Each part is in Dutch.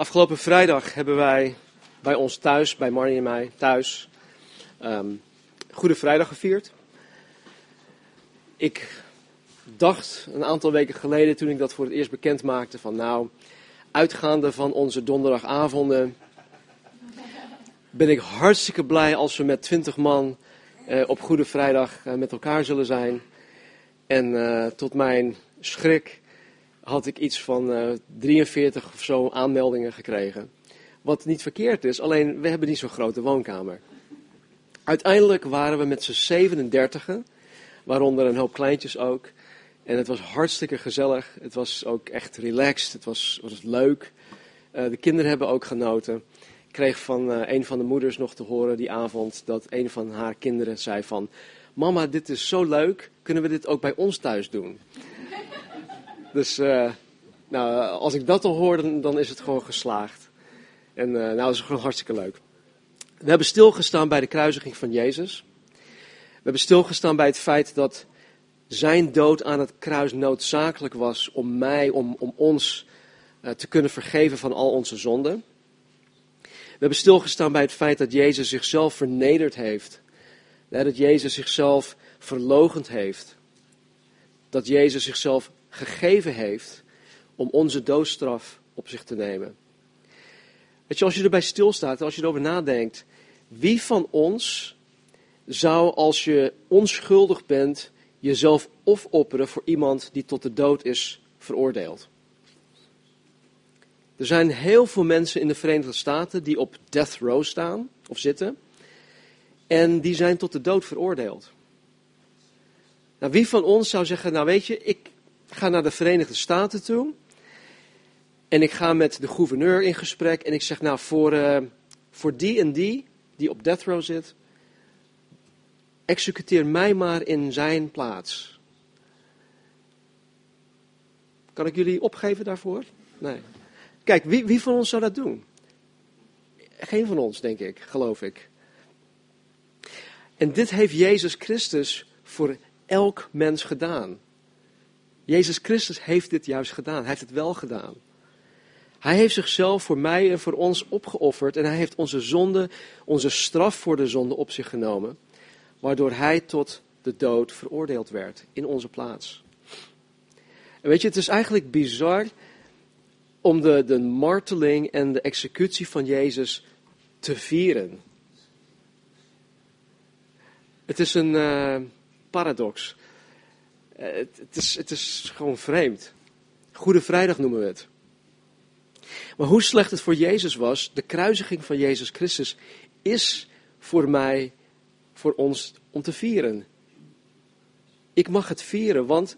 Afgelopen vrijdag hebben wij bij ons thuis, bij Marnie en mij thuis, ehm, Goede Vrijdag gevierd. Ik dacht een aantal weken geleden, toen ik dat voor het eerst bekend maakte, van nou, uitgaande van onze donderdagavonden, ben ik hartstikke blij als we met twintig man eh, op Goede Vrijdag eh, met elkaar zullen zijn. En eh, tot mijn schrik had ik iets van 43 of zo aanmeldingen gekregen. Wat niet verkeerd is, alleen we hebben niet zo'n grote woonkamer. Uiteindelijk waren we met z'n 37, waaronder een hoop kleintjes ook. En het was hartstikke gezellig. Het was ook echt relaxed. Het was, was leuk. de kinderen hebben ook genoten kreeg van uh, een van de moeders nog te horen die avond dat een van haar kinderen zei van... Mama, dit is zo leuk, kunnen we dit ook bij ons thuis doen? Dus uh, nou, als ik dat al hoor, dan, is het gewoon geslaagd. En uh, nou, dat is gewoon hartstikke leuk. We hebben stilgestaan bij de kruisiging van Jezus. We hebben stilgestaan bij het feit dat zijn dood aan het kruis noodzakelijk was om mij, om, om ons te kunnen vergeven van al onze zonden. We hebben stilgestaan bij het feit dat Jezus zichzelf vernederd heeft. Dat Jezus zichzelf verlogend heeft. Dat Jezus zichzelf gegeven heeft om onze doodstraf op zich te nemen. Weet je, als je erbij stilstaat, als je erover nadenkt, wie van ons zou als je onschuldig bent jezelf of opperen voor iemand die tot de dood is veroordeeld? Er zijn heel veel mensen in de Verenigde Staten die op death row staan of zitten. En die zijn tot de dood veroordeeld. Nou, wie van ons zou zeggen, nou weet je, ik ga naar de Verenigde Staten toe. En ik ga met de gouverneur in gesprek. En ik zeg, nou voor, uh, voor die en die, die op death row zit, executeer mij maar in zijn plaats. Kan ik jullie opgeven daarvoor? Nee. Kijk, wie, wie van ons zou dat doen? Geen van ons, denk ik, geloof ik. En dit heeft Jezus Christus voor elk mens gedaan. Jezus Christus heeft dit juist gedaan. Hij heeft het wel gedaan. Hij heeft zichzelf voor mij en voor ons opgeofferd en hij heeft onze zonde, onze straf voor de zonde op zich genomen, waardoor hij tot de dood veroordeeld werd in onze plaats. En weet je, het is eigenlijk bizar om de, de marteling en de executie van Jezus te vieren. Het is een uh, paradox. Uh, het, is, het is gewoon vreemd. Goede Vrijdag noemen we het. Maar hoe slecht het voor Jezus was, de kruisiging van Jezus Christus is voor mij, voor ons om te vieren. Ik mag het vieren, want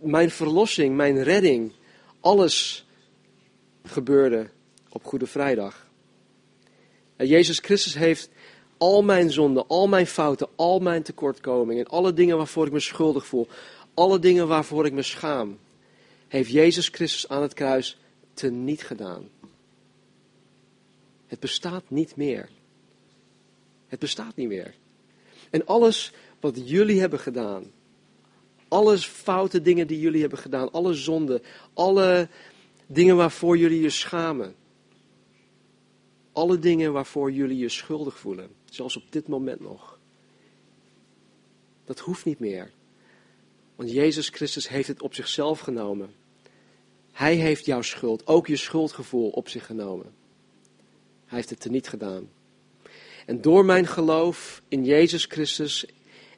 mijn verlossing, mijn redding, alles gebeurde op Goede Vrijdag. Jezus Christus heeft al mijn zonden, al mijn fouten, al mijn tekortkomingen, alle dingen waarvoor ik me schuldig voel, alle dingen waarvoor ik me schaam, heeft Jezus Christus aan het kruis teniet gedaan. Het bestaat niet meer. Het bestaat niet meer. En alles wat jullie hebben gedaan, alle foute dingen die jullie hebben gedaan, alle zonden, alle Dingen waarvoor jullie je schamen. Alle dingen waarvoor jullie je schuldig voelen. Zelfs op dit moment nog. Dat hoeft niet meer. Want Jezus Christus heeft het op zichzelf genomen. Hij heeft jouw schuld, ook je schuldgevoel op zich genomen. Hij heeft het teniet gedaan. En door mijn geloof in Jezus Christus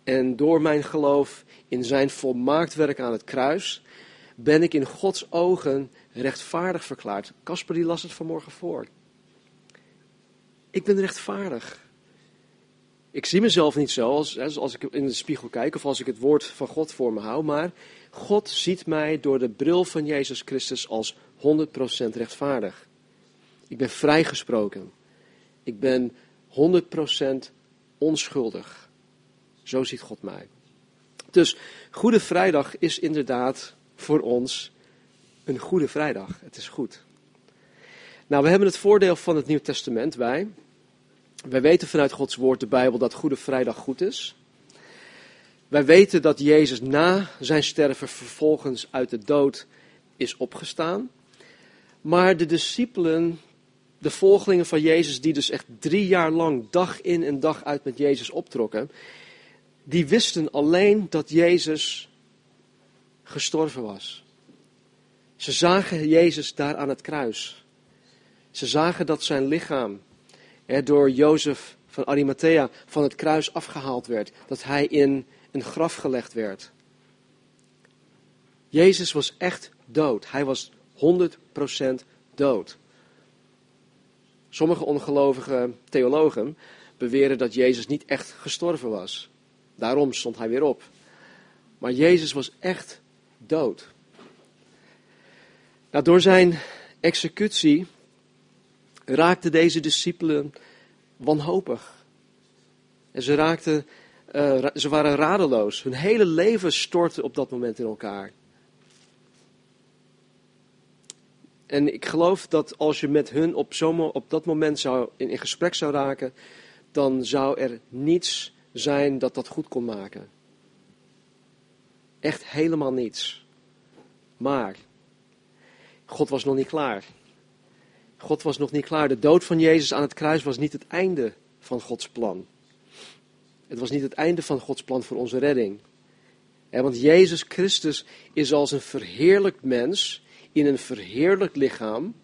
en door mijn geloof in zijn volmaakt werk aan het kruis, ben ik in Gods ogen rechtvaardig verklaard. Casper die las het vanmorgen voor. Ik ben rechtvaardig. Ik zie mezelf niet zo als, als ik in de spiegel kijk of als ik het woord van God voor me hou, maar God ziet mij door de bril van Jezus Christus als 100% rechtvaardig. Ik ben vrijgesproken. Ik ben 100% onschuldig. Zo ziet God mij. Dus Goede Vrijdag is inderdaad voor ons een goede vrijdag. Het is goed. Nou, we hebben het voordeel van het Nieuw Testament bij. Wij weten vanuit Gods woord, de Bijbel, dat Goede Vrijdag goed is. Wij weten dat Jezus na zijn sterven vervolgens uit de dood is opgestaan. Maar de discipelen, de volgelingen van Jezus, die dus echt drie jaar lang dag in en dag uit met Jezus optrokken, die wisten alleen dat Jezus gestorven was. Ze zagen Jezus daar aan het kruis. Ze zagen dat zijn lichaam door Jozef van Arimathea van het kruis afgehaald werd. Dat hij in een graf gelegd werd. Jezus was echt dood. Hij was 100% dood. Sommige ongelovige theologen beweren dat Jezus niet echt gestorven was. Daarom stond hij weer op. Maar Jezus was echt dood. Nou, door zijn executie raakten deze discipelen wanhopig. En ze, raakten, uh, ze waren radeloos. Hun hele leven stortte op dat moment in elkaar. En ik geloof dat als je met hun op, zo, op dat moment zou, in gesprek zou raken, dan zou er niets zijn dat dat goed kon maken. Echt helemaal niets. Maar God was nog niet klaar. God was nog niet klaar. De dood van Jezus aan het kruis was niet het einde van Gods plan. Het was niet het einde van Gods plan voor onze redding. want Jezus Christus is als een verheerlijkt mens in een verheerlijkt lichaam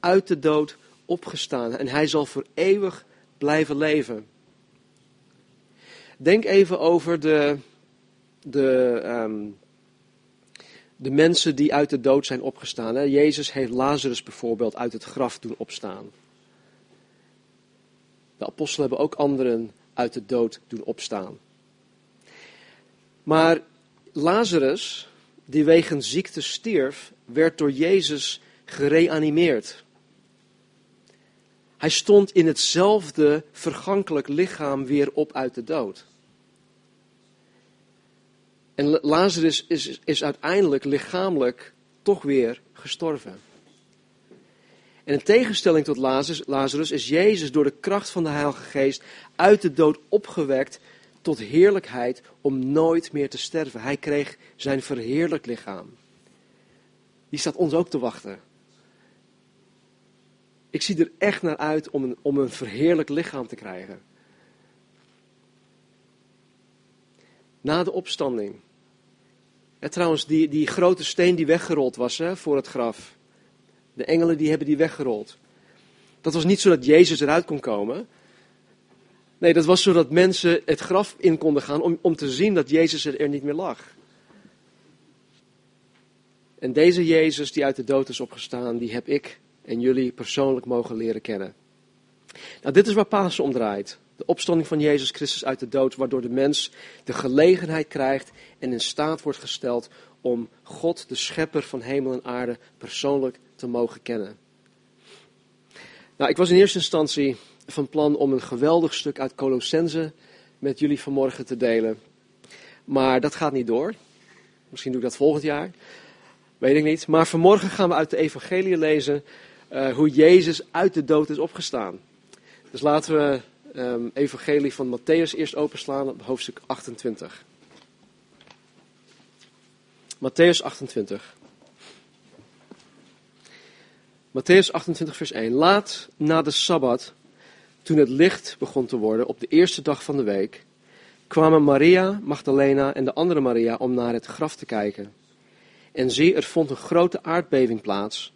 uit de dood opgestaan. En hij zal voor eeuwig blijven leven. Denk even over de, de, um, de mensen die uit de dood zijn opgestaan. Jezus heeft Lazarus bijvoorbeeld uit het graf doen opstaan. De apostelen hebben ook anderen uit de dood doen opstaan. Maar Lazarus, die wegens ziekte stierf, werd door Jezus gereanimeerd. Hij stond in hetzelfde vergankelijk lichaam weer op uit de dood. En Lazarus is, is uiteindelijk lichamelijk toch weer gestorven. En in tegenstelling tot Lazarus, Lazarus is Jezus door de kracht van de Heilige Geest uit de dood opgewekt tot heerlijkheid om nooit meer te sterven. Hij kreeg zijn verheerlijk lichaam. Die staat ons ook te wachten. Ik zie er echt naar uit om een, om een verheerlijk lichaam te krijgen. Na de opstanding en trouwens, die, die grote steen die weggerold was hè, voor het graf. De engelen die hebben die weggerold. Dat was niet zodat Jezus eruit kon komen. Nee, dat was zodat mensen het graf in konden gaan om, om te zien dat Jezus er niet meer lag. En deze Jezus die uit de dood is opgestaan, die heb ik en jullie persoonlijk mogen leren kennen. Nou, dit is waar Pasen om draait de opstanding van Jezus Christus uit de dood, waardoor de mens de gelegenheid krijgt en in staat wordt gesteld om God, de schepper van hemel en aarde, persoonlijk te mogen kennen. Nou, ik was in eerste instantie van plan om een geweldig stuk uit Colossense met jullie vanmorgen te delen. Maar dat gaat niet door. Misschien doe ik dat volgend jaar. Weet ik niet. Maar vanmorgen gaan we uit de evangelie lezen uh, hoe Jezus uit de dood is opgestaan. Dus laten we um, evangelie van Matthäus eerst openslaan op hoofdstuk 28. Matthäus 28. Matthäus 28, vers 1. Laat na de Sabbat, toen het licht begon te worden op de eerste dag van de week, kwamen Maria, Magdalena en de andere Maria om naar het graf te kijken. En zie, er vond een grote aardbeving plaats,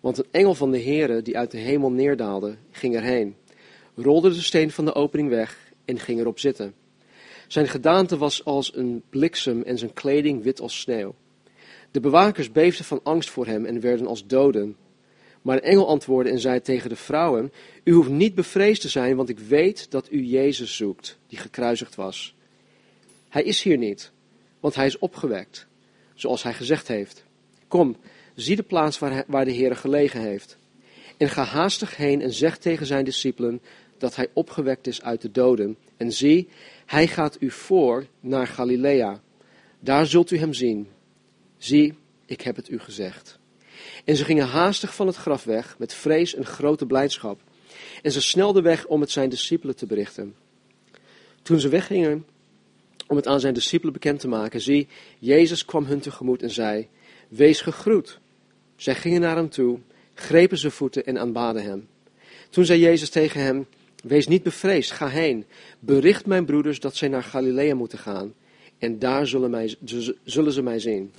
want een engel van de Heere, die uit de hemel neerdaalde, ging erheen rolde de steen van de opening weg en ging erop zitten. Zijn gedaante was als een bliksem en zijn kleding wit als sneeuw. De bewakers beefden van angst voor hem en werden als doden. Maar een engel antwoordde en zei tegen de vrouwen: U hoeft niet bevreesd te zijn, want ik weet dat u Jezus zoekt, die gekruisigd was. Hij is hier niet, want hij is opgewekt, zoals hij gezegd heeft. Kom, zie de plaats waar, waar de Heer gelegen heeft. En ga haastig heen en zeg tegen zijn discipelen dat hij opgewekt is uit de doden. En zie, hij gaat u voor naar Galilea. Daar zult u hem zien. Zie, ik heb het u gezegd. En ze gingen haastig van het graf weg, met vrees en grote blijdschap. En ze snelden weg om het zijn discipelen te berichten. Toen ze weggingen om het aan zijn discipelen bekend te maken, zie, Jezus kwam hun tegemoet en zei, wees gegroet. Zij gingen naar hem toe grepen zijn voeten en aanbaden hem. Toen zei Jezus tegen hem, wees niet bevreesd, ga heen, bericht mijn broeders dat zij naar Galilea moeten gaan en daar zullen, mij, zullen ze mij zien.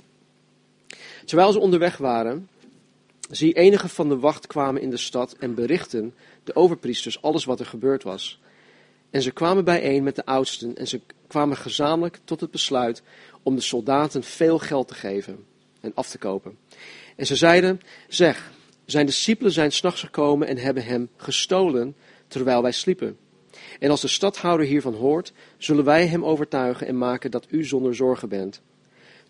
Terwijl ze onderweg waren, zie enige van de wacht kwamen in de stad en berichten de overpriesters alles wat er gebeurd was. En ze kwamen bijeen met de oudsten en ze kwamen gezamenlijk tot het besluit om de soldaten veel geld te geven en af te kopen. En ze zeiden, zeg, zijn discipelen zijn s'nachts gekomen en hebben hem gestolen terwijl wij sliepen. En als de stadhouder hiervan hoort, zullen wij hem overtuigen en maken dat u zonder zorgen bent.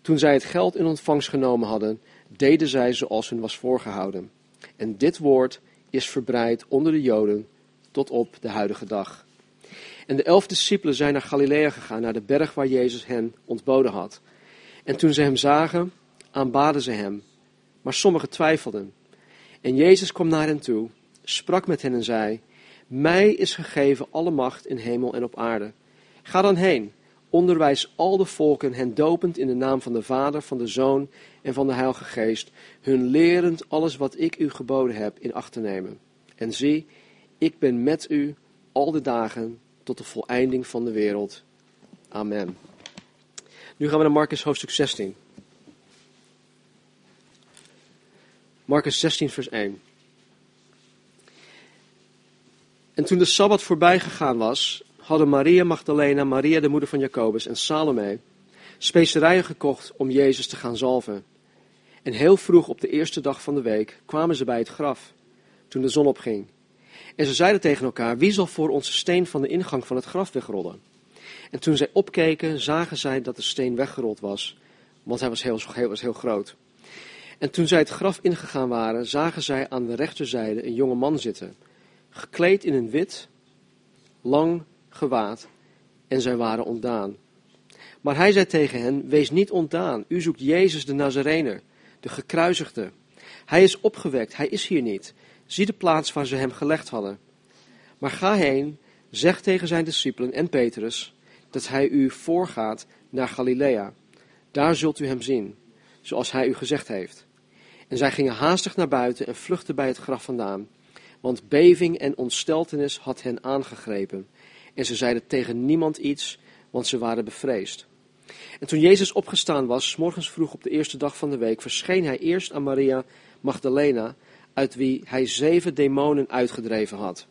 Toen zij het geld in ontvangst genomen hadden, deden zij zoals hun was voorgehouden. En dit woord is verbreid onder de Joden tot op de huidige dag. En de elf discipelen zijn naar Galilea gegaan, naar de berg waar Jezus hen ontboden had. En toen ze hem zagen, aanbaden ze hem, maar sommigen twijfelden. En Jezus kwam naar hen toe, sprak met hen en zei: Mij is gegeven alle macht in hemel en op aarde. Ga dan heen, onderwijs al de volken, hen dopend in de naam van de Vader, van de Zoon en van de Heilige Geest, hun lerend alles wat ik u geboden heb in acht te nemen. En zie, ik ben met u al de dagen tot de voleinding van de wereld. Amen. Nu gaan we naar Marcus hoofdstuk 16. Marcus 16, vers 1. En toen de Sabbat voorbij gegaan was, hadden Maria Magdalena, Maria de moeder van Jacobus en Salome specerijen gekocht om Jezus te gaan zalven. En heel vroeg op de eerste dag van de week kwamen ze bij het graf, toen de zon opging. En ze zeiden tegen elkaar, wie zal voor ons de steen van de ingang van het graf wegrollen? En toen zij opkeken, zagen zij dat de steen weggerold was, want hij was heel, heel, was heel groot. En toen zij het graf ingegaan waren, zagen zij aan de rechterzijde een jonge man zitten, gekleed in een wit, lang gewaad, en zij waren ontdaan. Maar hij zei tegen hen, wees niet ontdaan, u zoekt Jezus de Nazarener, de gekruisigde. Hij is opgewekt, hij is hier niet. Zie de plaats waar ze hem gelegd hadden. Maar ga heen, zeg tegen zijn discipelen en Petrus, dat hij u voorgaat naar Galilea. Daar zult u hem zien, zoals hij u gezegd heeft. En zij gingen haastig naar buiten en vluchtten bij het graf vandaan, want beving en ontsteltenis had hen aangegrepen. En ze zeiden tegen niemand iets, want ze waren bevreesd. En toen Jezus opgestaan was, morgens vroeg op de eerste dag van de week, verscheen hij eerst aan Maria Magdalena, uit wie hij zeven demonen uitgedreven had.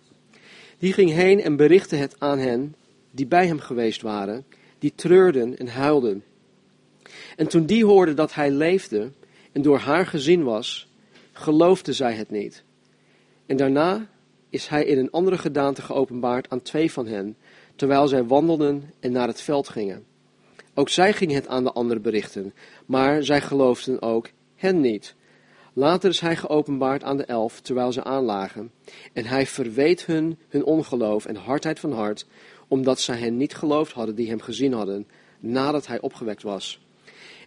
Die ging heen en berichtte het aan hen die bij hem geweest waren, die treurden en huilden. En toen die hoorden dat hij leefde en door haar gezien was, geloofde zij het niet. En daarna is hij in een andere gedaante geopenbaard aan twee van hen, terwijl zij wandelden en naar het veld gingen. Ook zij gingen het aan de anderen berichten, maar zij geloofden ook hen niet. Later is hij geopenbaard aan de elf, terwijl ze aanlagen. En hij verweet hun hun ongeloof en hardheid van hart, omdat zij hen niet geloofd hadden die hem gezien hadden, nadat hij opgewekt was.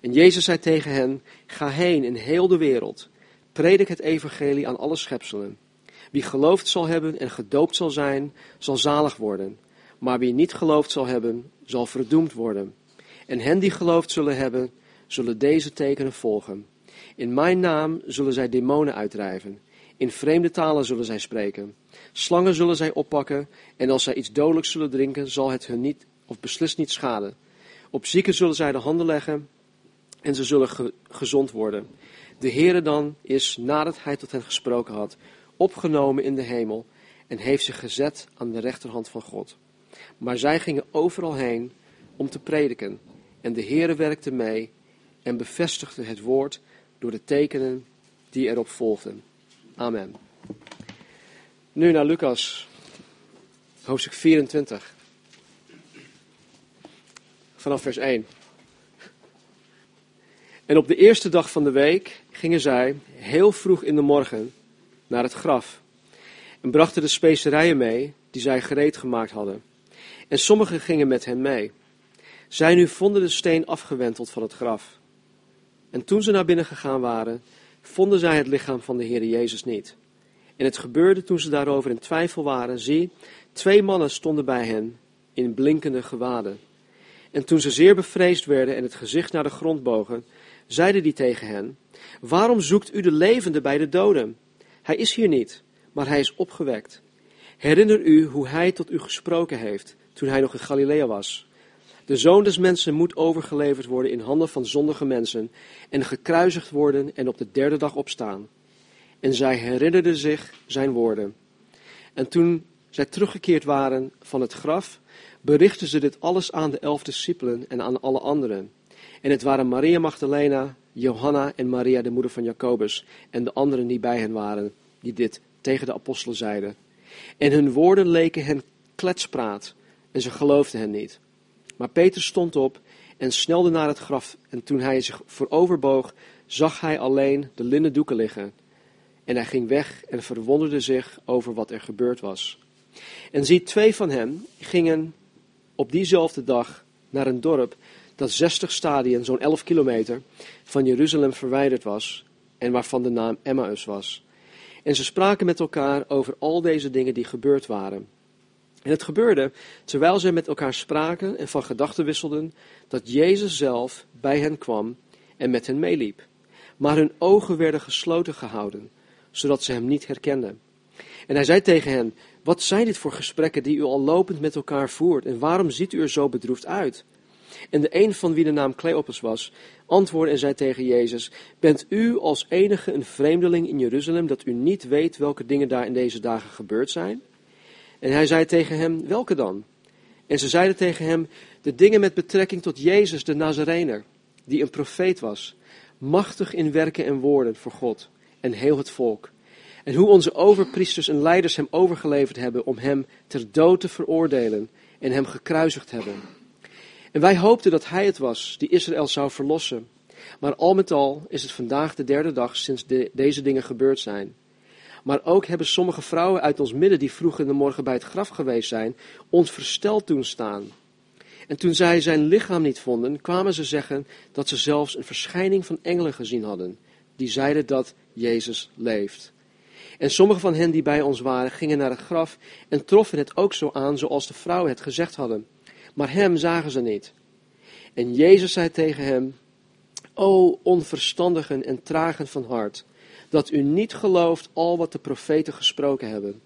En Jezus zei tegen hen, ga heen in heel de wereld, predik het evangelie aan alle schepselen. Wie geloofd zal hebben en gedoopt zal zijn, zal zalig worden. Maar wie niet geloofd zal hebben, zal verdoemd worden. En hen die geloofd zullen hebben, zullen deze tekenen volgen. In mijn naam zullen zij demonen uitdrijven. In vreemde talen zullen zij spreken. Slangen zullen zij oppakken. En als zij iets dodelijks zullen drinken, zal het hun niet of beslist niet schaden. Op zieken zullen zij de handen leggen. En ze zullen gezond worden. De Heere dan is, nadat hij tot hen gesproken had, opgenomen in de hemel. En heeft zich gezet aan de rechterhand van God. Maar zij gingen overal heen om te prediken. En de Heere werkte mee en bevestigde het woord door de tekenen die erop volgden. Amen. Nu naar Lucas, hoofdstuk 24. Vanaf vers 1. En op de eerste dag van de week gingen zij heel vroeg in de morgen naar het graf en brachten de specerijen mee die zij gereed gemaakt hadden. En sommigen gingen met hen mee. Zij nu vonden de steen afgewenteld van het graf. En toen ze naar binnen gegaan waren, vonden zij het lichaam van de Heer Jezus niet. En het gebeurde toen ze daarover in twijfel waren, zie, twee mannen stonden bij hen in blinkende gewaden. En toen ze zeer bevreesd werden en het gezicht naar de grond bogen, zeiden die tegen hen, waarom zoekt u de levende bij de doden? Hij is hier niet, maar hij is opgewekt. Herinner u hoe hij tot u gesproken heeft toen hij nog in Galilea was. De zoon des mensen moet overgeleverd worden in handen van zondige mensen en gekruisigd worden en op de derde dag opstaan. En zij herinnerden zich zijn woorden. En toen zij teruggekeerd waren van het graf, berichtten ze dit alles aan de elf discipelen en aan alle anderen. En het waren Maria Magdalena, Johanna en Maria, de moeder van Jacobus, en de anderen die bij hen waren, die dit tegen de apostelen zeiden. En hun woorden leken hen kletspraat, en ze geloofden hen niet. Maar Peter stond op en snelde naar het graf, en toen hij zich vooroverboog, zag hij alleen de linnen doeken liggen. En hij ging weg en verwonderde zich over wat er gebeurd was. En zie, twee van hen gingen op diezelfde dag naar een dorp dat 60 stadien, zo'n 11 kilometer, van Jeruzalem verwijderd was en waarvan de naam Emmaus was. En ze spraken met elkaar over al deze dingen die gebeurd waren. En het gebeurde, terwijl zij met elkaar spraken en van gedachten wisselden, dat Jezus zelf bij hen kwam en met hen meeliep. Maar hun ogen werden gesloten gehouden, zodat ze hem niet herkenden. En hij zei tegen hen, wat zijn dit voor gesprekken die u al lopend met elkaar voert en waarom ziet u er zo bedroefd uit? En de een van wie de naam Cleopas was, antwoordde en zei tegen Jezus, bent u als enige een vreemdeling in Jeruzalem dat u niet weet welke dingen daar in deze dagen gebeurd zijn? En hij zei tegen hem, welke dan? En ze zeiden tegen hem, de dingen met betrekking tot Jezus de Nazarener, die een profeet was, machtig in werken en woorden voor God en heel het volk. En hoe onze overpriesters en leiders hem overgeleverd hebben om hem ter dood te veroordelen en hem gekruisigd hebben. En wij hoopten dat hij het was die Israël zou verlossen. Maar al met al is het vandaag de derde dag sinds de, deze dingen gebeurd zijn. Maar ook hebben sommige vrouwen uit ons midden die vroeg in de morgen bij het graf geweest zijn, ons versteld doen staan. En toen zij zijn lichaam niet vonden, kwamen ze zeggen dat ze zelfs een verschijning van engelen gezien hadden, die zeiden dat Jezus leeft. En sommige van hen die bij ons waren, gingen naar het graf en troffen het ook zo aan zoals de vrouwen het gezegd hadden. Maar hem zagen ze niet. En Jezus zei tegen hem, O onverstandigen en tragen van hart, dat u niet gelooft al wat de profeten gesproken hebben.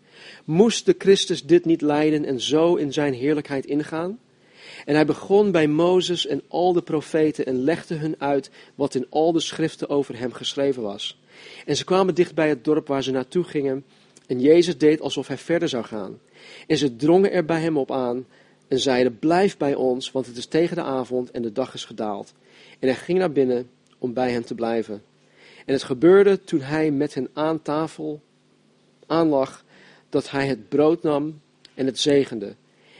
Moest de Christus dit niet lijden en zo in zijn heerlijkheid ingaan? En hij begon bij Mozes en al de profeten en legde hun uit wat in al de schriften over hem geschreven was. En ze kwamen dicht bij het dorp waar ze naartoe gingen. En Jezus deed alsof hij verder zou gaan. En ze drongen er bij hem op aan en zeiden: Blijf bij ons, want het is tegen de avond en de dag is gedaald. En hij ging naar binnen om bij hen te blijven. En het gebeurde toen hij met hen aan tafel aanlag, dat hij het brood nam en het zegende.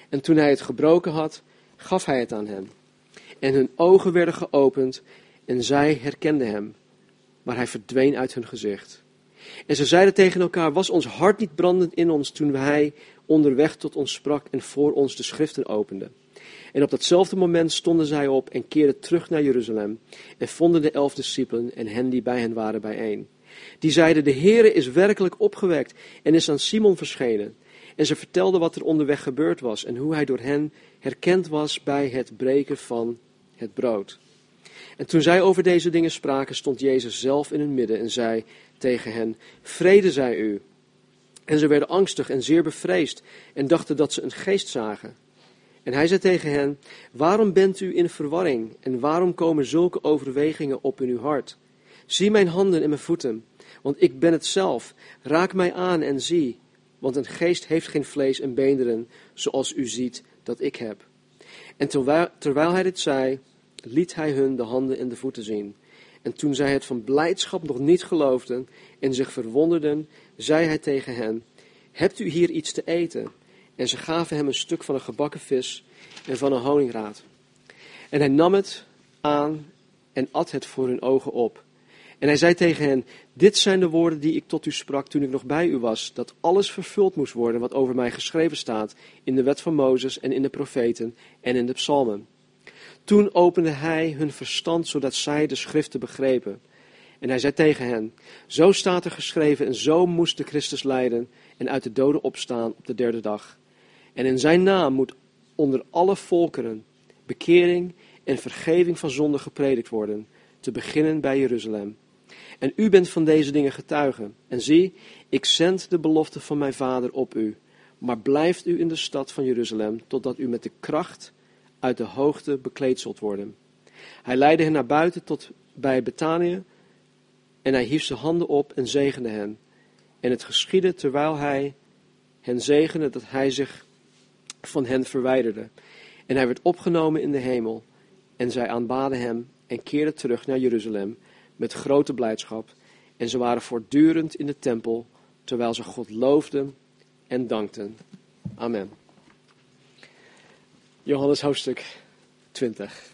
En toen hij het gebroken had, gaf hij het aan hen. En hun ogen werden geopend en zij herkenden hem, maar hij verdween uit hun gezicht. En ze zeiden tegen elkaar: Was ons hart niet brandend in ons toen hij onderweg tot ons sprak en voor ons de schriften opende? En op datzelfde moment stonden zij op en keerden terug naar Jeruzalem en vonden de elf discipelen en hen die bij hen waren bijeen. Die zeiden, de Heere is werkelijk opgewekt en is aan Simon verschenen. En ze vertelden wat er onderweg gebeurd was en hoe hij door hen herkend was bij het breken van het brood. En toen zij over deze dingen spraken, stond Jezus zelf in hun midden en zei tegen hen, vrede zij u. En ze werden angstig en zeer bevreesd en dachten dat ze een geest zagen. En hij zei tegen hen, waarom bent u in verwarring en waarom komen zulke overwegingen op in uw hart? Zie mijn handen en mijn voeten, want ik ben het zelf. Raak mij aan en zie, want een geest heeft geen vlees en beenderen, zoals u ziet dat ik heb. En terwijl, terwijl hij dit zei, liet hij hun de handen en de voeten zien. En toen zij het van blijdschap nog niet geloofden en zich verwonderden, zei hij tegen hen, hebt u hier iets te eten? En ze gaven hem een stuk van een gebakken vis en van een honingraad. En hij nam het aan en at het voor hun ogen op. En hij zei tegen hen, dit zijn de woorden die ik tot u sprak toen ik nog bij u was, dat alles vervuld moest worden wat over mij geschreven staat in de wet van Mozes en in de profeten en in de psalmen. Toen opende hij hun verstand, zodat zij de schriften begrepen. En hij zei tegen hen, zo staat er geschreven en zo moest de Christus lijden en uit de doden opstaan op de derde dag. En in zijn naam moet onder alle volkeren bekering en vergeving van zonde gepredikt worden, te beginnen bij Jeruzalem. En u bent van deze dingen getuige. En zie, ik zend de belofte van mijn vader op u. Maar blijft u in de stad van Jeruzalem, totdat u met de kracht uit de hoogte bekleed zult worden. Hij leidde hen naar buiten tot bij Betanië. En hij hief zijn handen op en zegende hen. En het geschiedde terwijl hij hen zegende dat hij zich van hen verwijderde. En hij werd opgenomen in de hemel. En zij aanbaden hem en keerden terug naar Jeruzalem met grote blijdschap. En ze waren voortdurend in de tempel, terwijl ze God loofden en dankten. Amen. Johannes hoofdstuk 20.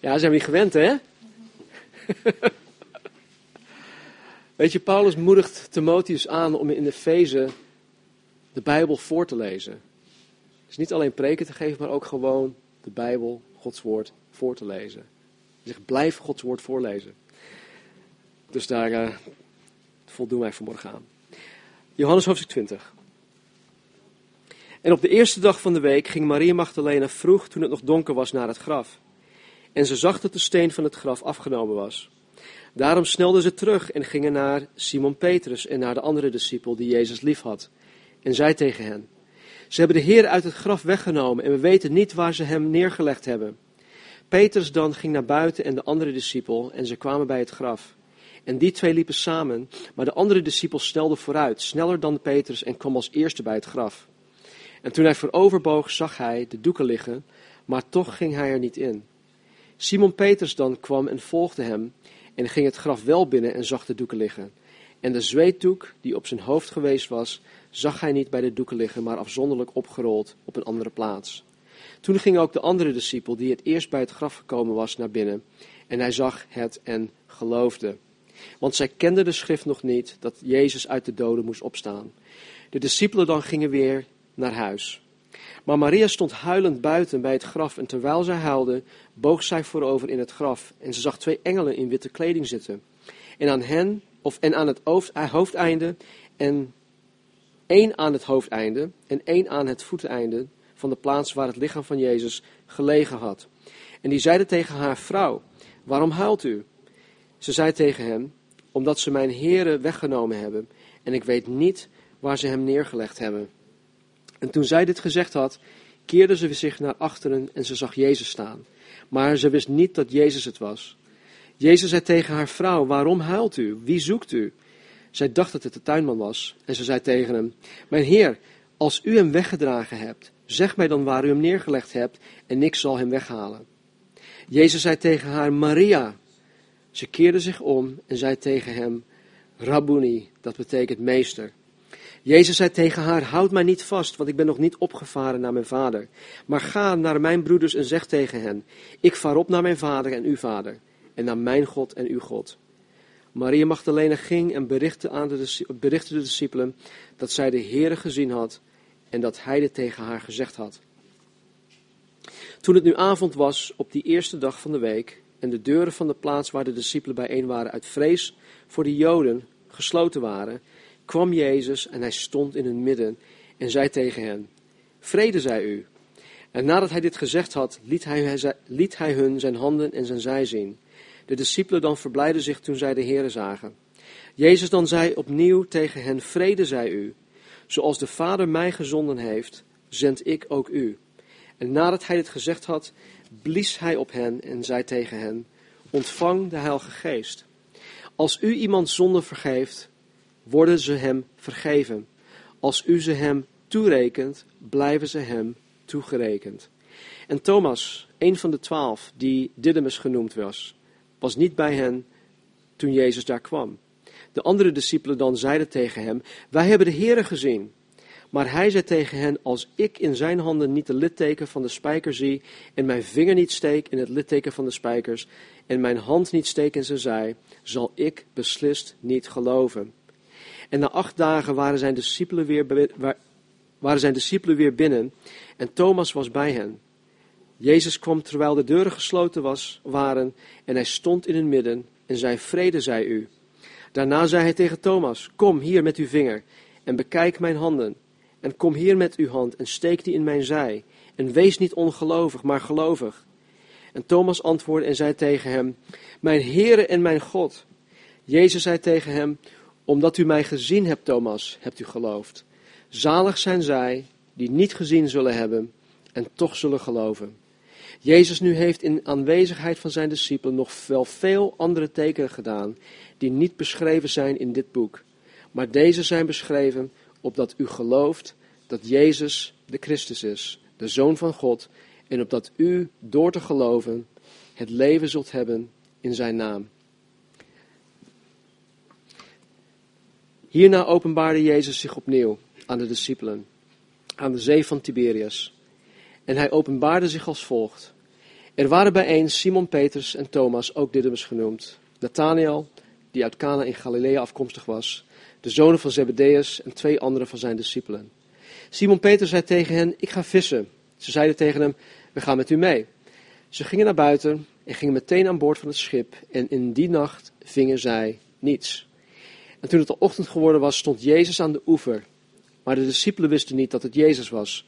Ja, zijn we niet gewend, hè? Weet je, Paulus moedigt Timotheus aan om in Efeze de Bijbel voor te lezen. Dus niet alleen preken te geven, maar ook gewoon de Bijbel, Gods woord, voor te lezen. Hij zegt, blijf Gods woord voorlezen. Dus daar uh, voldoen wij vanmorgen aan. Johannes hoofdstuk 20. En op de eerste dag van de week ging Maria Magdalena vroeg, toen het nog donker was, naar het graf. En ze zag dat de steen van het graf afgenomen was. Daarom snelden ze terug en gingen naar Simon Petrus en naar de andere discipel die Jezus liefhad. En zei tegen hen: Ze hebben de Heer uit het graf weggenomen en we weten niet waar ze hem neergelegd hebben. Petrus dan ging naar buiten en de andere discipel en ze kwamen bij het graf. En die twee liepen samen, maar de andere discipel snelde vooruit, sneller dan Petrus en kwam als eerste bij het graf. En toen hij vooroverboog, zag hij de doeken liggen, maar toch ging hij er niet in. Simon Petrus dan kwam en volgde hem en ging het graf wel binnen en zag de doeken liggen. En de zweetdoek die op zijn hoofd geweest was, zag hij niet bij de doeken liggen, maar afzonderlijk opgerold op een andere plaats. Toen ging ook de andere discipel, die het eerst bij het graf gekomen was, naar binnen. En hij zag het en geloofde. Want zij kenden de schrift nog niet, dat Jezus uit de doden moest opstaan. De discipelen dan gingen weer naar huis. Maar Maria stond huilend buiten bij het graf en terwijl zij huilde, boog zij voorover in het graf en ze zag twee engelen in witte kleding zitten. En aan hen, of en aan het hoofdeinde en één aan het hoofdeinde en één aan het voeteinde van de plaats waar het lichaam van Jezus gelegen had. En die zeiden tegen haar vrouw, waarom huilt u? Ze zei tegen hem, omdat ze mijn heren weggenomen hebben en ik weet niet waar ze hem neergelegd hebben. En toen zij dit gezegd had, keerde ze zich naar achteren en ze zag Jezus staan. Maar ze wist niet dat Jezus het was. Jezus zei tegen haar vrouw, waarom huilt u? Wie zoekt u? Zij dacht dat het de tuinman was en ze zei tegen hem, mijn heer, als u hem weggedragen hebt, zeg mij dan waar u hem neergelegd hebt en ik zal hem weghalen. Jezus zei tegen haar, Maria. Ze keerde zich om en zei tegen hem, Rabboni, dat betekent meester. Jezus zei tegen haar: Houd mij niet vast, want ik ben nog niet opgevaren naar mijn vader. Maar ga naar mijn broeders en zeg tegen hen: Ik vaar op naar mijn vader en uw vader, en naar mijn God en uw God. Maria Magdalena ging en berichtte, aan de, de discipelen dat zij de Heere gezien had en dat hij dit tegen haar gezegd had. Toen het nu avond was op die eerste dag van de week en de deuren van de plaats waar de discipelen bijeen waren uit vrees voor de Joden gesloten waren, kwam Jezus en hij stond in hun midden en zei tegen hen, vrede zij u. En nadat hij dit gezegd had, liet hij, liet hij hun zijn handen en zijn zij zien. De discipelen dan verblijden zich toen zij de Heere zagen. Jezus dan zei opnieuw tegen hen, vrede zij u. Zoals de Vader mij gezonden heeft, zend ik ook u. En nadat hij dit gezegd had, blies hij op hen en zei tegen hen, ontvang de Heilige Geest. Als u iemand zonde vergeeft, worden ze hem vergeven. Als u ze hem toerekent, blijven ze hem toegerekend. En Thomas, een van de twaalf, die Didymus genoemd was, was niet bij hen toen Jezus daar kwam. De andere discipelen dan zeiden tegen hem, wij hebben de Heere gezien. Maar hij zei tegen hen, als ik in zijn handen niet de litteken van de spijker zie, en mijn vinger niet steek in het litteken van de spijkers, en mijn hand niet steek in zijn zij, zal ik beslist niet geloven. En na acht dagen waren zijn discipelen weer, waren zijn discipelen weer binnen en Thomas was bij hen. Jezus kwam terwijl de deuren gesloten was, waren en hij stond in hun midden en zei, vrede zij u. Daarna zei hij tegen Thomas, kom hier met uw vinger en bekijk mijn handen. En kom hier met uw hand en steek die in mijn zij. En wees niet ongelovig, maar gelovig. En Thomas antwoordde en zei tegen hem, Mijn Heere en mijn God. Jezus zei tegen hem, Omdat u mij gezien hebt, Thomas, hebt u geloofd. Zalig zijn zij die niet gezien zullen hebben en toch zullen geloven. Jezus nu heeft in aanwezigheid van zijn discipelen nog wel veel andere tekenen gedaan die niet beschreven zijn in dit boek. Maar deze zijn beschreven opdat u gelooft dat Jezus de Christus is, de Zoon van God, en opdat u door te geloven het leven zult hebben in zijn naam. Hierna openbaarde Jezus zich opnieuw aan de discipelen, aan de zee van Tiberias. En hij openbaarde zich als volgt. Er waren bijeen Simon Peters en Thomas, ook Didymus genoemd, Nathanael, die uit Cana in Galilea afkomstig was, de zonen van Zebedeus en twee andere van zijn discipelen. Simon Peter zei tegen hen, ik ga vissen. Ze zeiden tegen hem, we gaan met u mee. Ze gingen naar buiten en gingen meteen aan boord van het schip en in die nacht vingen zij niets. En toen het al ochtend geworden was, stond Jezus aan de oever. Maar de discipelen wisten niet dat het Jezus was.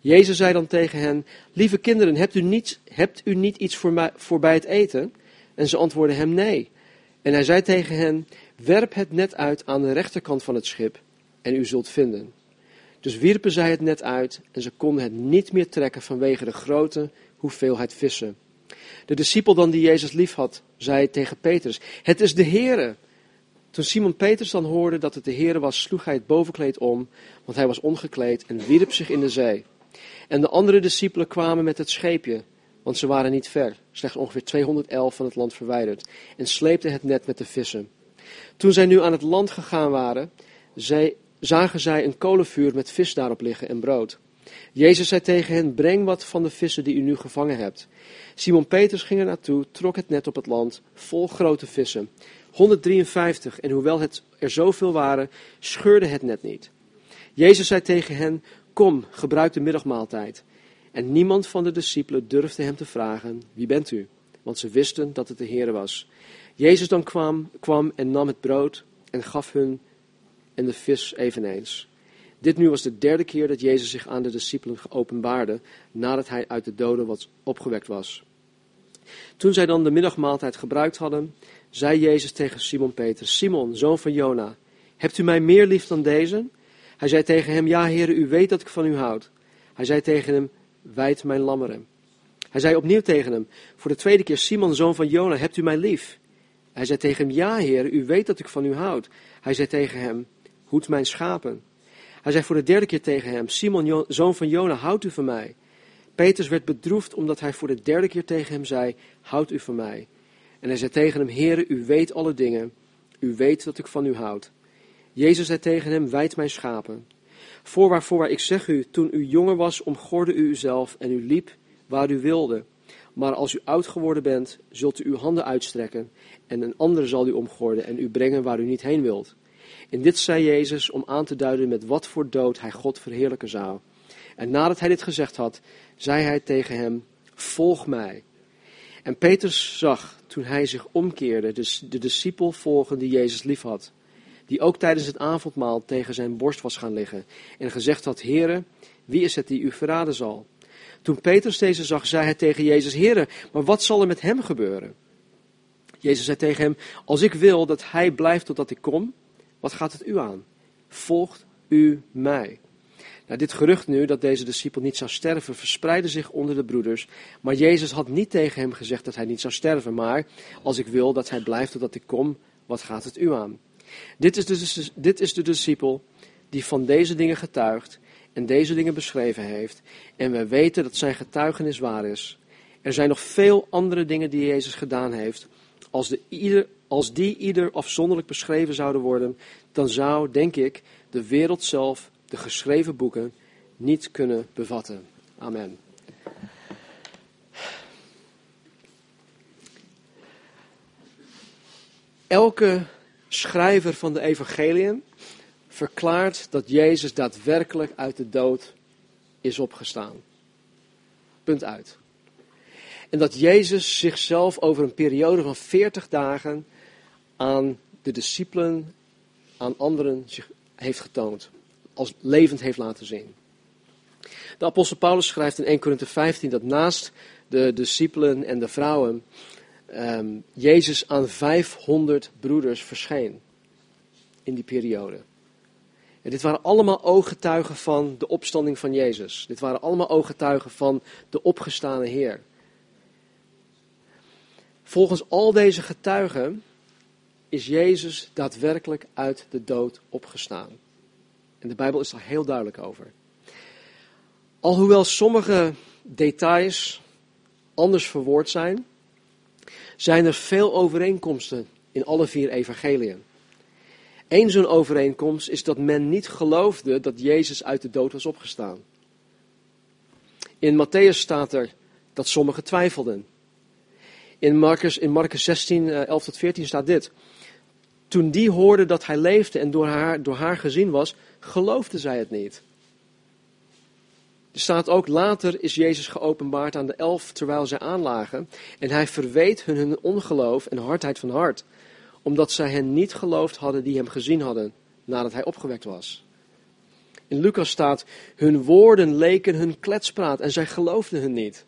Jezus zei dan tegen hen, lieve kinderen, hebt u niet, hebt u niet iets voor, mij, bij het eten? En ze antwoordden hem nee. En hij zei tegen hen, werp het net uit aan de rechterkant van het schip en u zult vinden. Dus wierpen zij het net uit en ze konden het niet meer trekken vanwege de grote hoeveelheid vissen. De discipel dan die Jezus lief had, zei tegen Petrus, het is de Heere. Toen Simon Petrus dan hoorde dat het de Heere was, sloeg hij het bovenkleed om, want hij was ongekleed en wierp zich in de zee. En de andere discipelen kwamen met het scheepje, want ze waren niet ver, slechts ongeveer 211 van het land verwijderd, en sleepten het net met de vissen. Toen zij nu aan het land gegaan waren, zagen zij een kolenvuur met vis daarop liggen en brood. Jezus zei tegen hen, breng wat van de vissen die u nu gevangen hebt. Simon Petrus ging er naartoe, trok het net op het land, vol grote vissen. 153, en hoewel het er zoveel waren, scheurde het net niet. Jezus zei tegen hen, kom, gebruik de middagmaaltijd. En niemand van de discipelen durfde hem te vragen, wie bent u? Want ze wisten dat het de Heer was. Jezus dan kwam, kwam en nam het brood en gaf hun en de vis eveneens. Dit nu was de derde keer dat Jezus zich aan de discipelen geopenbaarde nadat hij uit de doden was opgewekt was. Toen zij dan de middagmaaltijd gebruikt hadden, zei Jezus tegen Simon Peter, Simon, zoon van Jona, hebt u mij meer lief dan deze? Hij zei tegen hem, ja heren, u weet dat ik van u houd. Hij zei tegen hem, wijd mijn lammeren. Hij zei opnieuw tegen hem, voor de tweede keer, Simon, zoon van Jona, hebt u mij lief? Hij zei tegen hem, ja heer, u weet dat ik van u houd. Hij zei tegen hem, hoed mijn schapen. Hij zei voor de derde keer tegen hem, Simon, zoon van Jona, houdt u van mij? Petrus werd bedroefd omdat hij voor de derde keer tegen hem zei, houd u van mij? En hij zei tegen hem, Heere, u weet alle dingen, u weet dat ik van u houd. Jezus zei tegen hem, wijd mijn schapen. Voorwaar, voorwaar, ik zeg u, toen u jonger was, omgorde u uzelf en u liep waar u wilde. Maar als u oud geworden bent, zult u uw handen uitstrekken en een andere zal u omgorden en u brengen waar u niet heen wilt. En dit zei Jezus om aan te duiden met wat voor dood hij God verheerlijken zou. En nadat hij dit gezegd had, zei hij tegen hem, volg mij. En Petrus zag, toen hij zich omkeerde, de, de discipel volgen die Jezus liefhad. Die ook tijdens het avondmaal tegen zijn borst was gaan liggen. En gezegd had, Heere, wie is het die u verraden zal? Toen Petrus deze zag, zei hij tegen Jezus, Heere, maar wat zal er met hem gebeuren? Jezus zei tegen hem, als ik wil dat hij blijft totdat ik kom, wat gaat het u aan? Volgt u mij. Nou, dit gerucht nu dat deze discipel niet zou sterven, verspreidde zich onder de broeders. Maar Jezus had niet tegen hem gezegd dat hij niet zou sterven. Maar als ik wil dat hij blijft totdat ik kom, wat gaat het u aan? Dit is, de, dit is de discipel die van deze dingen getuigt en deze dingen beschreven heeft. En we weten dat zijn getuigenis waar is. Er zijn nog veel andere dingen die Jezus gedaan heeft. Als, de, ieder, als die ieder afzonderlijk beschreven zouden worden, dan zou, denk ik, de wereld zelf, de geschreven boeken, niet kunnen bevatten. Amen. Elke schrijver van de evangeliën verklaart dat Jezus daadwerkelijk uit de dood is opgestaan. Punt uit. En dat Jezus zichzelf over een periode van 40 dagen aan de discipelen, aan anderen zich heeft getoond. Als levend heeft laten zien. De apostel Paulus schrijft in 1 Korinthe 15 dat naast de discipelen en de vrouwen ehm, Jezus aan 500 broeders verscheen in die periode. En dit waren allemaal ooggetuigen van de opstanding van Jezus. Dit waren allemaal ooggetuigen van de opgestane Heer. Volgens al deze getuigen is Jezus daadwerkelijk uit de dood opgestaan. En de Bijbel is daar heel duidelijk over. Alhoewel sommige details anders verwoord zijn, zijn er veel overeenkomsten in alle vier evangeliën. Eén zo'n overeenkomst is dat men niet geloofde dat Jezus uit de dood was opgestaan. In Matthäus staat er dat sommigen twijfelden. In Marcus, in Marcus 16, 11 eh, tot 14 staat dit. Toen die hoorden dat hij leefde en door haar, door haar gezien was, geloofde zij het niet. Er staat ook, later is Jezus geopenbaard aan de elf terwijl zij aanlagen. En hij verweet hun hun ongeloof en hardheid van hart. Omdat zij hen niet geloofd hadden die hem gezien hadden nadat hij opgewekt was. In Lucas staat, hun woorden leken hun kletspraat en zij geloofden hun niet.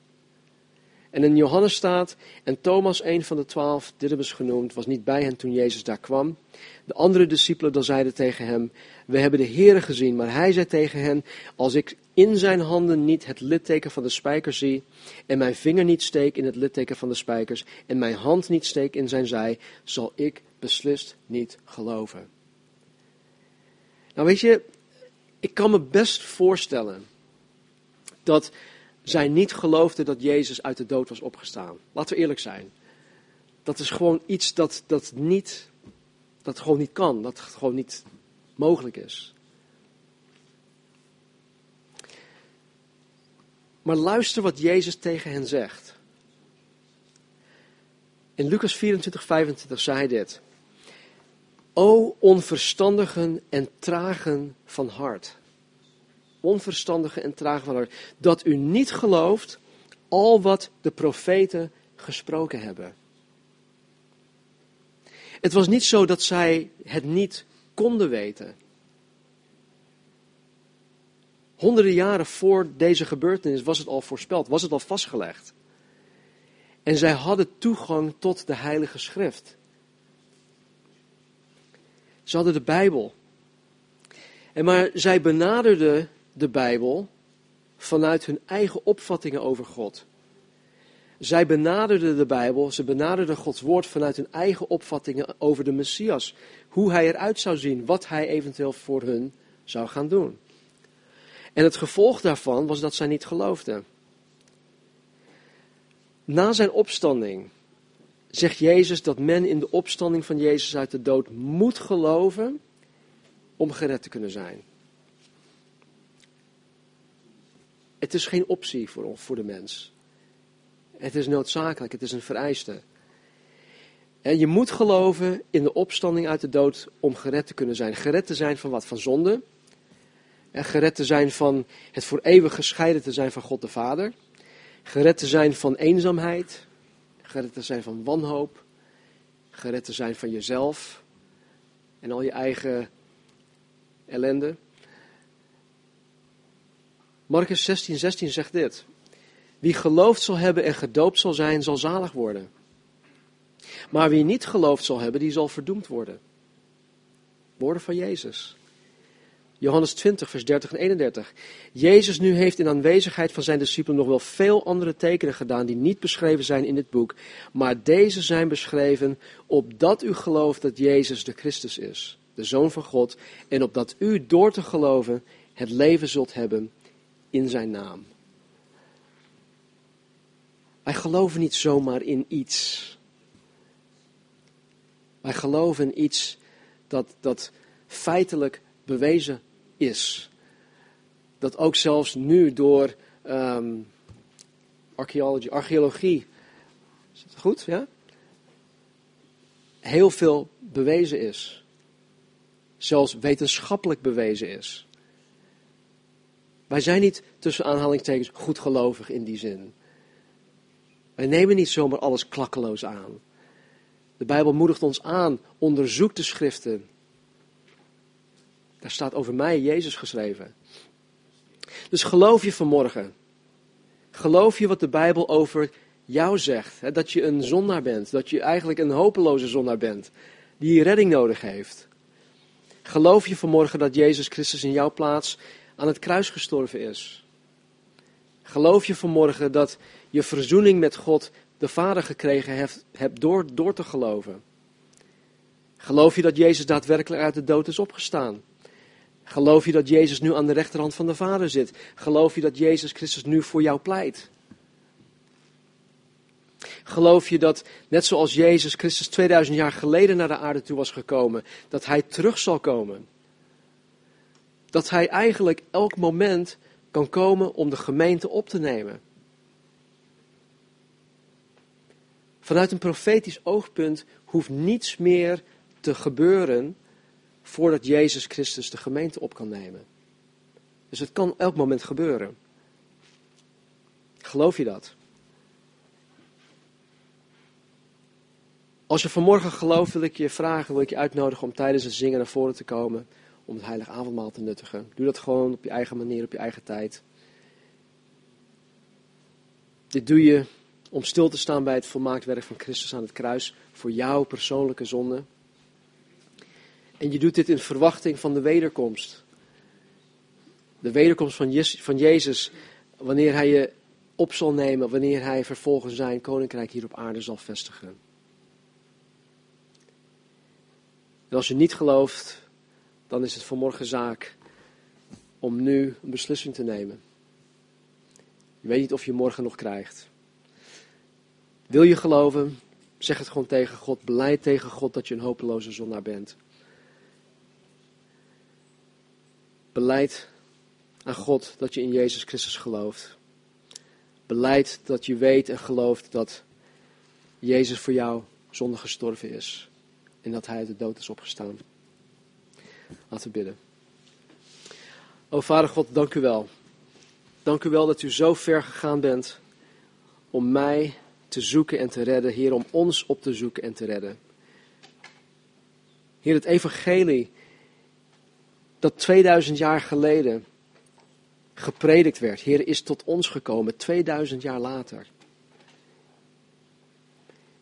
En in Johannes staat, en Thomas, een van de twaalf, Didymus genoemd, was niet bij hen toen Jezus daar kwam. De andere discipelen dan zeiden tegen hem, we hebben de Heere gezien. Maar hij zei tegen hen, als ik in zijn handen niet het litteken van de spijkers zie, en mijn vinger niet steek in het litteken van de spijkers, en mijn hand niet steek in zijn zij, zal ik beslist niet geloven. Nou weet je, ik kan me best voorstellen dat zij niet geloofden dat Jezus uit de dood was opgestaan. Laten we eerlijk zijn. Dat is gewoon iets dat, dat, niet, dat gewoon niet kan, dat gewoon niet mogelijk is. Maar luister wat Jezus tegen hen zegt. In Lucas 24, 25 zei hij dit. O onverstandigen en tragen van hart onverstandige en hart, dat u niet gelooft al wat de profeten gesproken hebben. Het was niet zo dat zij het niet konden weten. Honderden jaren voor deze gebeurtenis was het al voorspeld, was het al vastgelegd. En zij hadden toegang tot de Heilige Schrift. Ze hadden de Bijbel. En maar zij benaderden de Bijbel vanuit hun eigen opvattingen over God. Zij benaderden de Bijbel, ze benaderden Gods woord vanuit hun eigen opvattingen over de Messias. Hoe hij eruit zou zien, wat hij eventueel voor hun zou gaan doen. En het gevolg daarvan was dat zij niet geloofden. Na zijn opstanding zegt Jezus dat men in de opstanding van Jezus uit de dood moet geloven om gered te kunnen zijn. Het is geen optie voor, voor de mens. Het is noodzakelijk, het is een vereiste. En je moet geloven in de opstanding uit de dood om gered te kunnen zijn. Gered te zijn van wat? Van zonde. En gered te zijn van het voor eeuwig gescheiden te zijn van God de Vader. Gered te zijn van eenzaamheid. Gered te zijn van wanhoop. Gered te zijn van jezelf. En al je eigen ellende. Marcus 16, 16 zegt dit. Wie geloofd zal hebben en gedoopt zal zijn, zal zalig worden. Maar wie niet geloofd zal hebben, die zal verdoemd worden. Woorden van Jezus. Johannes 20, vers 30 en 31. Jezus nu heeft in aanwezigheid van zijn discipelen nog wel veel andere tekenen gedaan die niet beschreven zijn in dit boek. Maar deze zijn beschreven opdat u gelooft dat Jezus de Christus is, de Zoon van God. En opdat u door te geloven het leven zult hebben in zijn naam. Wij geloven niet zomaar in iets. Wij geloven in iets dat, dat feitelijk bewezen is. Dat ook zelfs nu door um, archeologie, is het goed, ja? Heel veel bewezen is. Zelfs wetenschappelijk bewezen is. Wij zijn niet tussen aanhalingstekens goedgelovig in die zin. Wij nemen niet zomaar alles klakkeloos aan. De Bijbel moedigt ons aan, onderzoek de schriften. Daar staat over mij Jezus geschreven. Dus geloof je vanmorgen. Geloof je wat de Bijbel over jou zegt. Hè? Dat je een zondaar bent. Dat je eigenlijk een hopeloze zondaar bent. Die redding nodig heeft. Geloof je vanmorgen dat Jezus Christus in jouw plaats aan het kruis gestorven is? Geloof je vanmorgen dat je verzoening met God de Vader gekregen hebt, hebt door, door te geloven? Geloof je dat Jezus daadwerkelijk uit de dood is opgestaan? Geloof je dat Jezus nu aan de rechterhand van de Vader zit? Geloof je dat Jezus Christus nu voor jou pleit? Geloof je dat, net zoals Jezus Christus 2000 jaar geleden naar de aarde toe was gekomen, dat Hij terug zal komen? Dat Hij eigenlijk elk moment kan komen om de gemeente op te nemen? Vanuit een profetisch oogpunt hoeft niets meer te gebeuren voordat Jezus Christus de gemeente op kan nemen. Dus het kan elk moment gebeuren. Geloof je dat? Als je vanmorgen gelooft, wil ik je vragen, wil ik je uitnodigen om tijdens het zingen naar voren te komen. Om het heilige avondmaal te nuttigen. Doe dat gewoon op je eigen manier, op je eigen tijd. Dit doe je om stil te staan bij het volmaakt werk van Christus aan het kruis. Voor jouw persoonlijke zonde. En je doet dit in verwachting van de wederkomst. De wederkomst van, van Jezus, wanneer hij je op zal nemen, wanneer hij vervolgens zijn koninkrijk hier op aarde zal vestigen. En als je niet gelooft, dan is het vanmorgen zaak om nu een beslissing te nemen. Je weet niet of je morgen nog krijgt. Wil je geloven? Zeg het gewoon tegen God. Beleid tegen God dat je een hopeloze zondaar bent. Beleid aan God dat je in Jezus Christus gelooft. Beleid dat je weet en gelooft dat Jezus voor jou zonder gestorven is. En dat hij uit de dood is opgestaan. Laten we bidden. O Vader God, dank u wel. Dank u wel dat u zo ver gegaan bent om mij te zoeken en te redden. Heer, om ons op te zoeken en te redden. Heer, het evangelie dat 2000 jaar geleden gepredikt werd, Heer, is tot ons gekomen 2000 jaar later.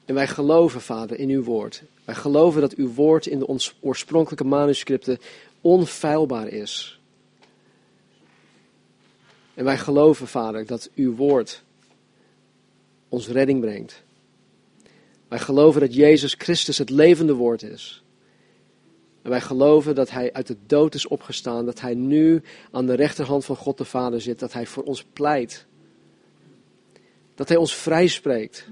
En wij geloven, Vader, in uw woord. Wij geloven dat uw woord in de oorspronkelijke manuscripten onfeilbaar is. En wij geloven, Vader, dat uw woord ons redding brengt. Wij geloven dat Jezus Christus het levende woord is. En wij geloven dat Hij uit de dood is opgestaan, dat Hij nu aan de rechterhand van God de Vader zit, dat Hij voor ons pleit. Dat Hij ons vrijspreekt.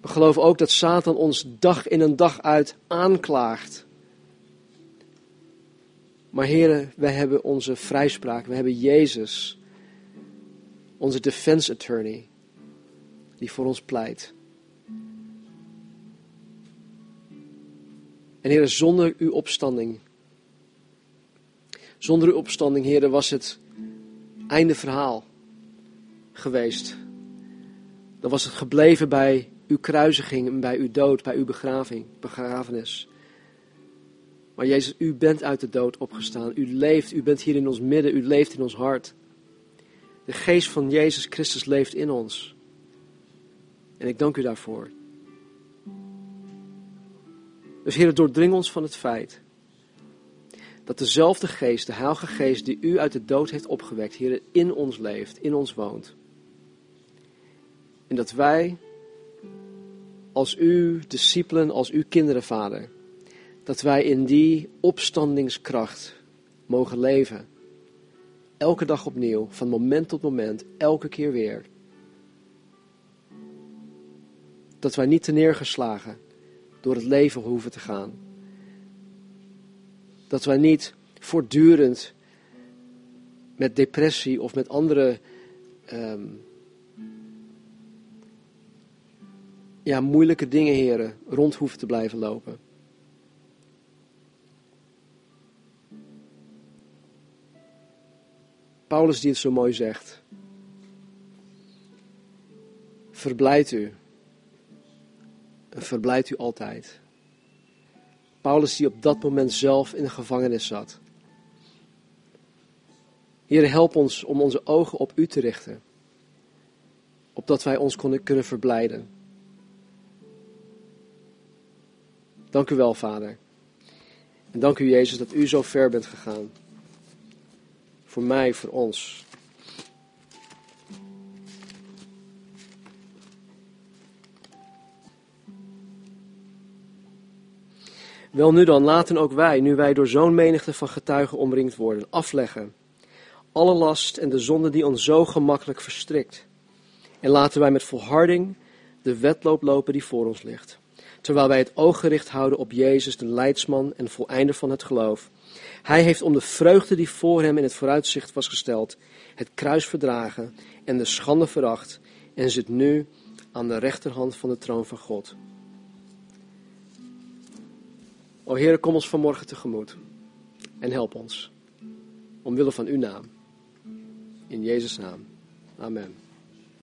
We geloven ook dat Satan ons dag in en dag uit aanklaagt. Maar heren, wij hebben onze vrijspraak, we hebben Jezus, onze defense attorney, die voor ons pleit. En heren, zonder uw opstanding, zonder uw opstanding, heren, was het einde verhaal geweest. Dan was het gebleven bij uw kruisiging bij uw dood, bij uw begraving, begrafenis. Maar Jezus, u bent uit de dood opgestaan. U leeft, u bent hier in ons midden, u leeft in ons hart. De geest van Jezus Christus leeft in ons. En ik dank u daarvoor. Dus Heer, doordring ons van het feit dat dezelfde geest, de Heilige Geest die u uit de dood heeft opgewekt, Heer, in ons leeft, in ons woont. En dat wij als uw discipelen, als uw kinderen, Vader, dat wij in die opstandingskracht mogen leven. Elke dag opnieuw, van moment tot moment, elke keer weer. Dat wij niet te neergeslagen door het leven hoeven te gaan. Dat wij niet voortdurend met depressie of met andere um, ja, moeilijke dingen, heren, rond hoeven te blijven lopen. Paulus die het zo mooi zegt. Verblijd u. En verblijd u altijd. Paulus die op dat moment zelf in de gevangenis zat. Heer, help ons om onze ogen op U te richten. Opdat wij ons kunnen verblijden. Dank u wel, Vader. En dank u, Jezus, dat u zo ver bent gegaan. Voor mij, voor ons. Wel nu dan, laten ook wij, nu wij door zo'n menigte van getuigen omringd worden, afleggen. Alle last en de zonde die ons zo gemakkelijk verstrikt. En laten wij met volharding de wedloop lopen die voor ons ligt. Terwijl wij het oog gericht houden op Jezus, de leidsman en voleinder van het geloof. Hij heeft om de vreugde die voor hem in het vooruitzicht was gesteld, het kruis verdragen en de schande veracht en zit nu aan de rechterhand van de troon van God. O Heer, kom ons vanmorgen tegemoet en help ons. Omwille van uw naam. In Jezus' naam. Amen.